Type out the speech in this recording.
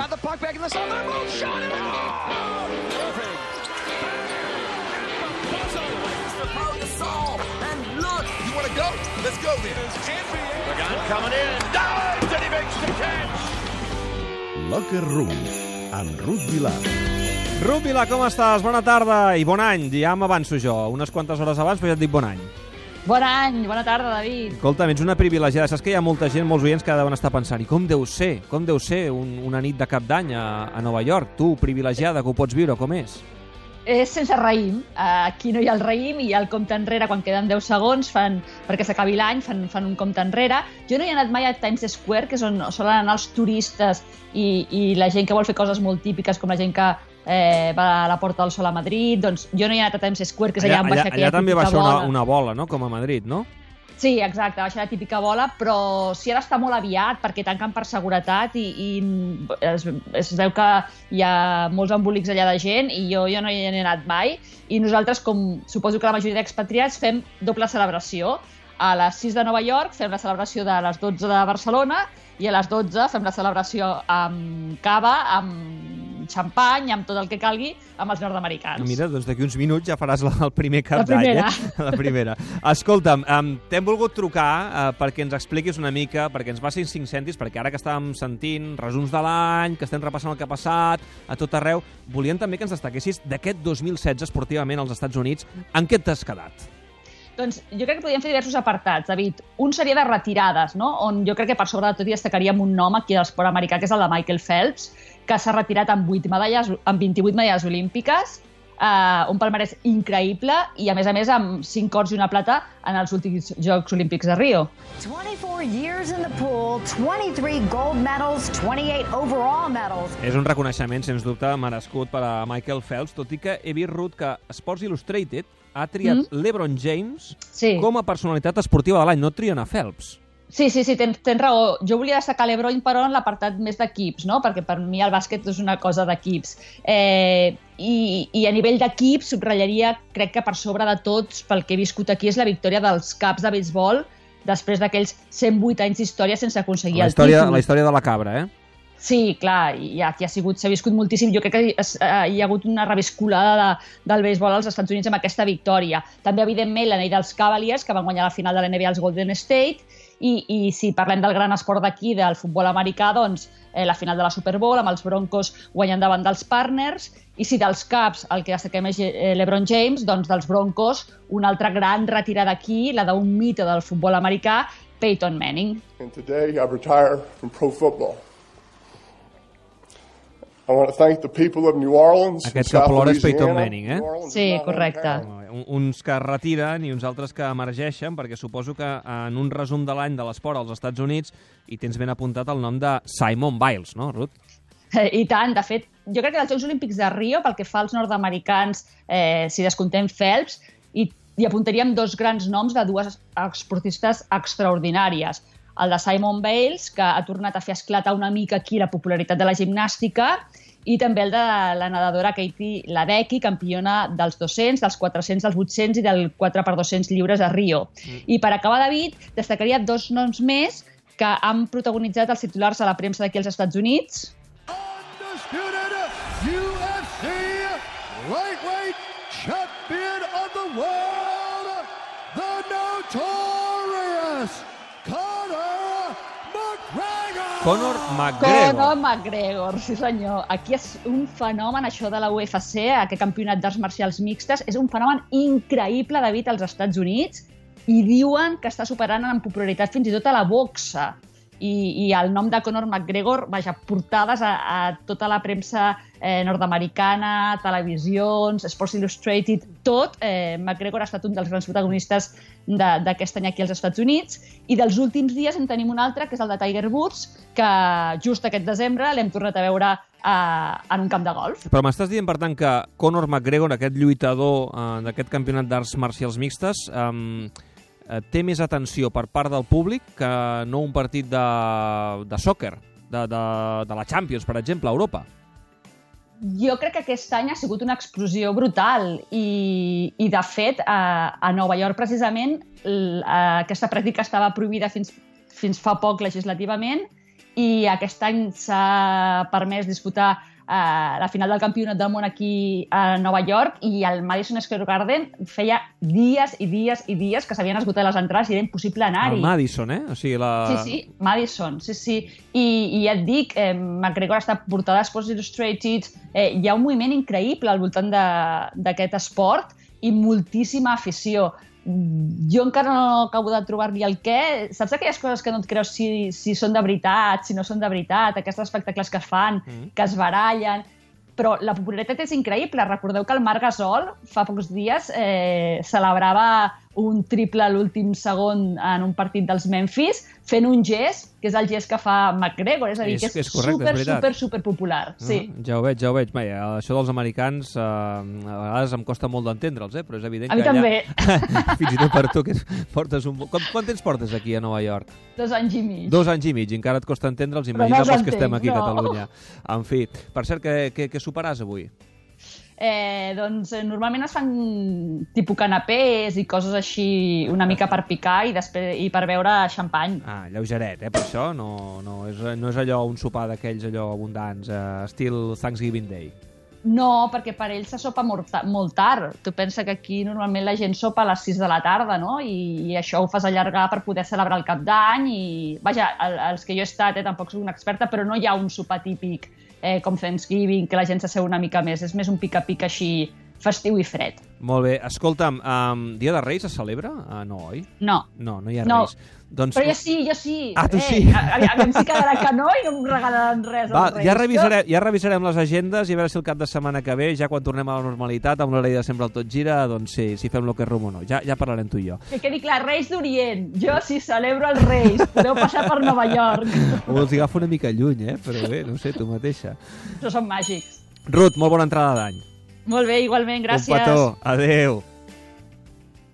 Got the puck back in the zone. They're both shot it out. You want to go? Let's go then. Pagan coming in. Dives and he makes the catch. Locker Room, amb Ruth Vilar. Ruth Vila, com estàs? Bona tarda i bon any. Ja m'avanço jo, unes quantes hores abans, però ja et dic bon any. Bon any, bona tarda, David. Escolta, ets una privilegiada. Saps que hi ha molta gent, molts oients que deuen estar pensant i com deu ser, com deu ser un, una nit de cap d'any a, a Nova York? Tu, privilegiada, que ho pots viure, com és? És sense raïm. Aquí no hi ha el raïm i hi ha el compte enrere quan queden 10 segons fan, perquè s'acabi l'any, fan, fan un compte enrere. Jo no hi he anat mai a Times Square, que és on solen anar els turistes i, i la gent que vol fer coses molt típiques, com la gent que eh, va a la Porta del Sol a Madrid. Doncs jo no hi he anat a Times Square, que és allà, allà, on baixa allà, aquella allà també baixa una, bola. una bola, no?, com a Madrid, no? Sí, exacte, baixa la típica bola, però sí ara està molt aviat perquè tanquen per seguretat i, i es, es veu que hi ha molts embolics allà de gent i jo, jo no hi he anat mai i nosaltres, com suposo que la majoria d'expatriats, fem doble celebració. A les 6 de Nova York fem la celebració de les 12 de Barcelona i a les 12 fem la celebració amb cava, amb xampany, amb tot el que calgui, amb els nord-americans. Mira, doncs d'aquí uns minuts ja faràs la, el primer cap La d'any. primera. Eh? La primera. Escolta'm, um, t'hem volgut trucar uh, perquè ens expliquis una mica, perquè ens passin cinc cèntims, perquè ara que estàvem sentint resums de l'any, que estem repassant el que ha passat a tot arreu, volíem també que ens destaquessis d'aquest 2016 esportivament als Estats Units. En què t'has quedat? Doncs jo crec que podríem fer diversos apartats, David. Un seria de retirades, no? on jo crec que per sobre de tot hi destacaríem un nom aquí a l'esport americà, que és el de Michael Phelps, que s'ha retirat amb, 8 medalles, amb 28 medalles olímpiques, eh, un palmarès increïble i, a més a més, amb 5 ors i una plata en els últims Jocs Olímpics de Rio. 24 years in the pool, 23 gold medals, 28 overall medals. És un reconeixement, sens dubte, merescut per a Michael Phelps, tot i que he vist, Ruth, que Sports Illustrated ha triat mm. LeBron James Sí. com a personalitat esportiva de l'any, no trien a Phelps. Sí, sí, sí, tens, tens raó. Jo volia destacar l'Ebron, però, en l'apartat més d'equips, no? perquè per mi el bàsquet és una cosa d'equips. Eh, i, I a nivell d'equips, subratllaria, crec que per sobre de tots, pel que he viscut aquí, és la victòria dels caps de béisbol després d'aquells 108 anys d'història sense aconseguir La el història, títol. la història de la cabra, eh? Sí, clar, i aquí ha sigut, s'ha viscut moltíssim. Jo crec que es, eh, hi ha hagut una reviscolada de, del béisbol als Estats Units amb aquesta victòria. També, evidentment, l'anell dels Cavaliers, que van guanyar la final de la NBA als Golden State, i, i si parlem del gran esport d'aquí, del futbol americà, doncs eh, la final de la Super Bowl, amb els Broncos guanyant davant dels partners, i si dels Caps, el que destaquem és eh, l'Ebron James, doncs dels Broncos, una altra gran retirada aquí, la d'un mite del futbol americà, Peyton Manning. And today I retire from pro football. Aquest que plora és Peyton. Manning, eh? Sí, correcte. Uns que retiren i uns altres que emergeixen, perquè suposo que en un resum de l'any de l'esport als Estats Units hi tens ben apuntat el nom de Simon Biles, no, Ruth? I tant, de fet, jo crec que dels Jocs Olímpics de Rio, pel que fa als nord-americans, eh, si descontem Phelps, i, i apuntaríem dos grans noms de dues esportistes extraordinàries. El de Simon Bales, que ha tornat a fer esclatar una mica aquí la popularitat de la gimnàstica, i també el de la nedadora Katie Ledecky, campiona dels 200, dels 400, dels 800 i del 4x200 lliures a Rio. Mm. I per acabar, David, destacaria dos noms més que han protagonitzat els titulars a la premsa d'aquí als Estats Units, undisputed UFC lightweight champion of the world, the notorious Conor McGregor. Conor McGregor. Conor McGregor, sí senyor. Aquí és un fenomen, això de la UFC, aquest campionat d'arts marcials mixtes, és un fenomen increïble, David, als Estats Units, i diuen que està superant en popularitat fins i tot a la boxa. I, i el nom de Conor McGregor, vaja, portades a, a tota la premsa eh, nord-americana, televisions, Sports Illustrated, tot. Eh, McGregor ha estat un dels grans protagonistes d'aquest any aquí als Estats Units. I dels últims dies en tenim un altre, que és el de Tiger Woods, que just aquest desembre l'hem tornat a veure eh, en un camp de golf. Però m'estàs dient, per tant, que Conor McGregor, aquest lluitador eh, d'aquest campionat d'arts marcials mixtes, eh, té més atenció per part del públic que no un partit de, de sòquer, de, de, de la Champions, per exemple, a Europa. Jo crec que aquest any ha sigut una explosió brutal i, i de fet, a, a Nova York, precisament, l, a, aquesta pràctica estava prohibida fins, fins fa poc legislativament i aquest any s'ha permès disputar eh, la final del campionat del món aquí a Nova York i al Madison Square Garden feia dies i dies i dies que s'havien esgotat les entrades i era impossible anar-hi. El Madison, eh? O sigui, la... Sí, sí, Madison, sí, sí. I, i ja et dic, eh, McGregor està portada a Sports Illustrated, eh, hi ha un moviment increïble al voltant de- d'aquest esport i moltíssima afició. Jo encara no acabo de trobar-li el què. Saps aquelles coses que no et creus si, si són de veritat, si no són de veritat, aquests espectacles que es fan, Mm. que es barallen... Però la popularitat és increïble. Recordeu que el Marc Gasol fa pocs dies eh, celebrava un triple a l'últim segon en un partit dels Memphis fent un gest, que és el gest que fa McGregor. És a dir, És- que és, és correcte, és super, veritat. super, super popular. Sí. Ah, ja ho veig, ja ho veig. Bé, això dels americans eh, a vegades em costa molt d'entendre'ls, eh? però és evident A que allà... també. Fins i tot per tu, que portes un... Quant, quant temps portes aquí a Nova York? Dos anys i mig. Dos anys i mig, encara et costa entendre'ls, Però imagina no pels que estem aquí a no. Catalunya. En fi, per cert, què, què, què soparàs avui? Eh, doncs eh, normalment es fan tipus canapés i coses així una mica per picar i, després, i per beure xampany. Ah, lleugeret, eh, per això? No, no, és, no és allò un sopar d'aquells allò abundants, eh, estil Thanksgiving Day. No, perquè per ells se sopa molt, molt tard. Tu pensa que aquí normalment la gent sopa a les 6 de la tarda, no? I, i això ho fas allargar per poder celebrar el cap d'any i... Vaja, el, els que jo he estat, eh, tampoc soc una experta, però no hi ha un sopar típic eh, com Thanksgiving, que la gent s'asseu una mica més. És més un pica-pica així festiu i fred. Molt bé, escolta'm, um, Dia de Reis es celebra? Ah, no, oi? No. No, no hi ha No. Reis. Doncs, Però jo sí, jo sí. Ah, tu eh, sí. A, a, a mi sí quedarà que no i no em regalaran res. Va, ja revisarem, ja revisarem les agendes i a veure si el cap de setmana que ve, ja quan tornem a la normalitat, amb l'hora de sempre el tot gira, doncs sí, si fem lo que és rum o no. Ja, ja parlarem tu i jo. Que quedi clar, Reis d'Orient. Jo sí celebro els Reis. Podeu passar per Nova York. O els agafa una mica lluny, eh? Però bé, no sé, tu mateixa. Però són màgics. Ruth, molt bona entrada d'any. Molt bé, igualment, gràcies. Un petó. Adéu.